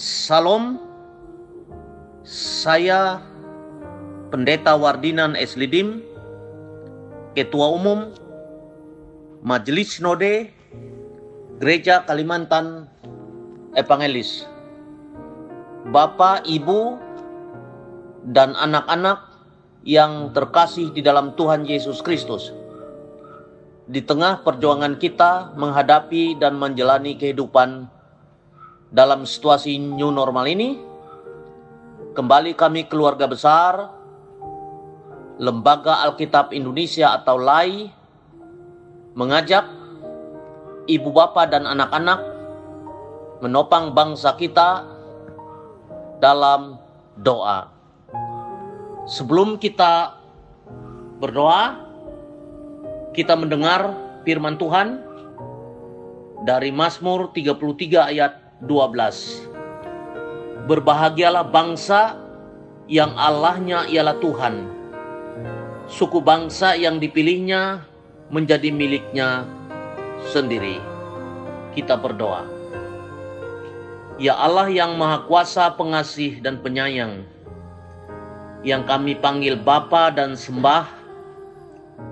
Salam, saya Pendeta Wardinan Eslidim, Ketua Umum Majelis Sinode Gereja Kalimantan Evangelis. Bapak, Ibu, dan anak-anak yang terkasih di dalam Tuhan Yesus Kristus. Di tengah perjuangan kita menghadapi dan menjalani kehidupan dalam situasi new normal ini, kembali kami keluarga besar, Lembaga Alkitab Indonesia atau LAI, mengajak ibu bapak dan anak-anak menopang bangsa kita dalam doa. Sebelum kita berdoa, kita mendengar firman Tuhan dari Mazmur 33 ayat 12. Berbahagialah bangsa yang Allahnya ialah Tuhan. Suku bangsa yang dipilihnya menjadi miliknya sendiri. Kita berdoa. Ya Allah yang Maha Kuasa, Pengasih dan Penyayang, yang kami panggil Bapa dan sembah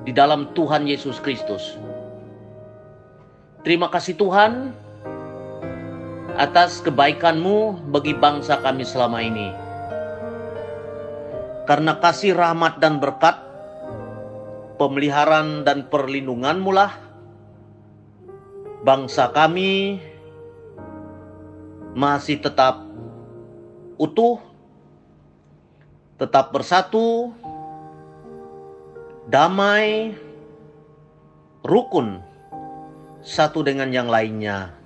di dalam Tuhan Yesus Kristus. Terima kasih Tuhan atas kebaikanmu bagi bangsa kami selama ini. Karena kasih rahmat dan berkat, pemeliharaan dan perlindunganmu lah, bangsa kami masih tetap utuh, tetap bersatu, damai, rukun, satu dengan yang lainnya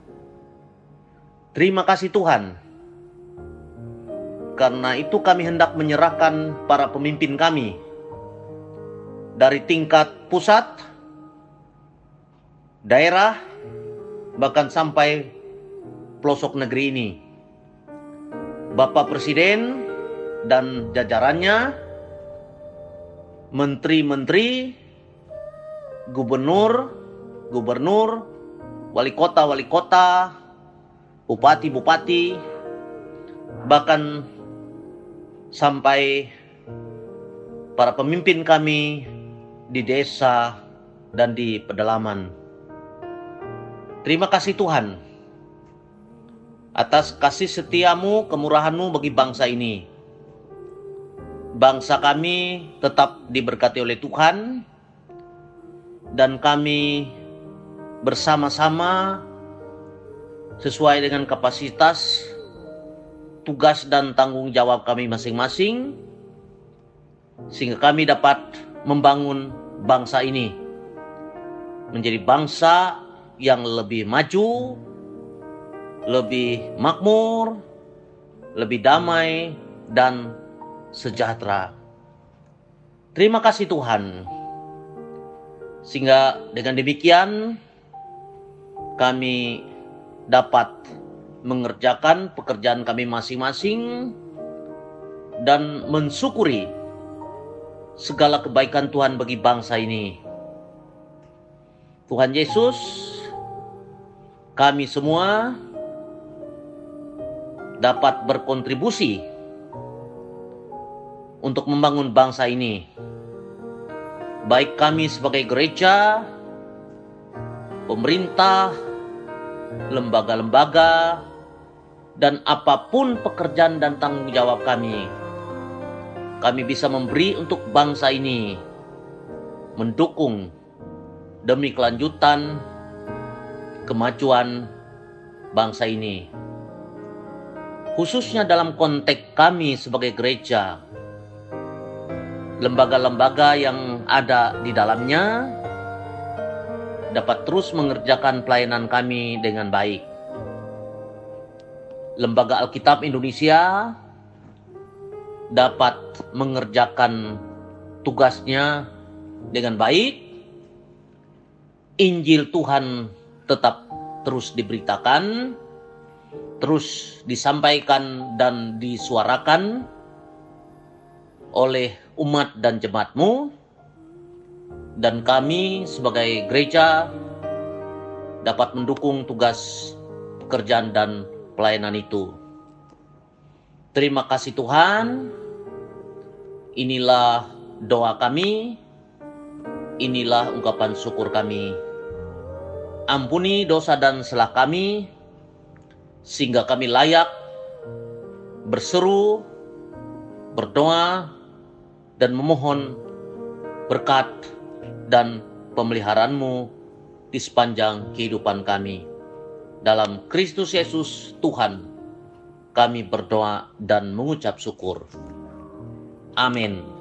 Terima kasih Tuhan. Karena itu kami hendak menyerahkan para pemimpin kami dari tingkat pusat, daerah, bahkan sampai pelosok negeri ini. Bapak Presiden dan jajarannya, menteri-menteri, gubernur, gubernur, wali kota, wali kota, bupati-bupati, bahkan sampai para pemimpin kami di desa dan di pedalaman. Terima kasih Tuhan atas kasih setiamu, kemurahanmu bagi bangsa ini. Bangsa kami tetap diberkati oleh Tuhan dan kami bersama-sama sesuai dengan kapasitas, tugas dan tanggung jawab kami masing-masing, sehingga kami dapat membangun bangsa ini menjadi bangsa yang lebih maju, lebih makmur, lebih damai, dan sejahtera. Terima kasih Tuhan. Sehingga dengan demikian kami dapat mengerjakan pekerjaan kami masing-masing dan mensyukuri segala kebaikan Tuhan bagi bangsa ini. Tuhan Yesus, kami semua dapat berkontribusi untuk membangun bangsa ini. Baik kami sebagai gereja, pemerintah, lembaga-lembaga, dan apa pun pekerjaan dan tanggung jawab kami. Kami bisa memberi untuk bangsa ini, mendukung demi kelanjutan kemajuan bangsa ini. Khususnya dalam konteks kami sebagai gereja, lembaga-lembaga yang ada di dalamnya, dapat terus mengerjakan pelayanan kami dengan baik. Lembaga Alkitab Indonesia dapat mengerjakan tugasnya dengan baik. Injil Tuhan tetap terus diberitakan, terus disampaikan dan disuarakan oleh umat dan jemaatmu dan kami sebagai gereja dapat mendukung tugas pekerjaan dan pelayanan itu. Terima kasih Tuhan. Inilah doa kami. Inilah ungkapan syukur kami. Ampuni dosa dan salah kami sehingga kami layak berseru, berdoa, dan memohon berkat dan pemeliharaanmu di sepanjang kehidupan kami. Dalam Kristus Yesus Tuhan, kami berdoa dan mengucap syukur. Amin.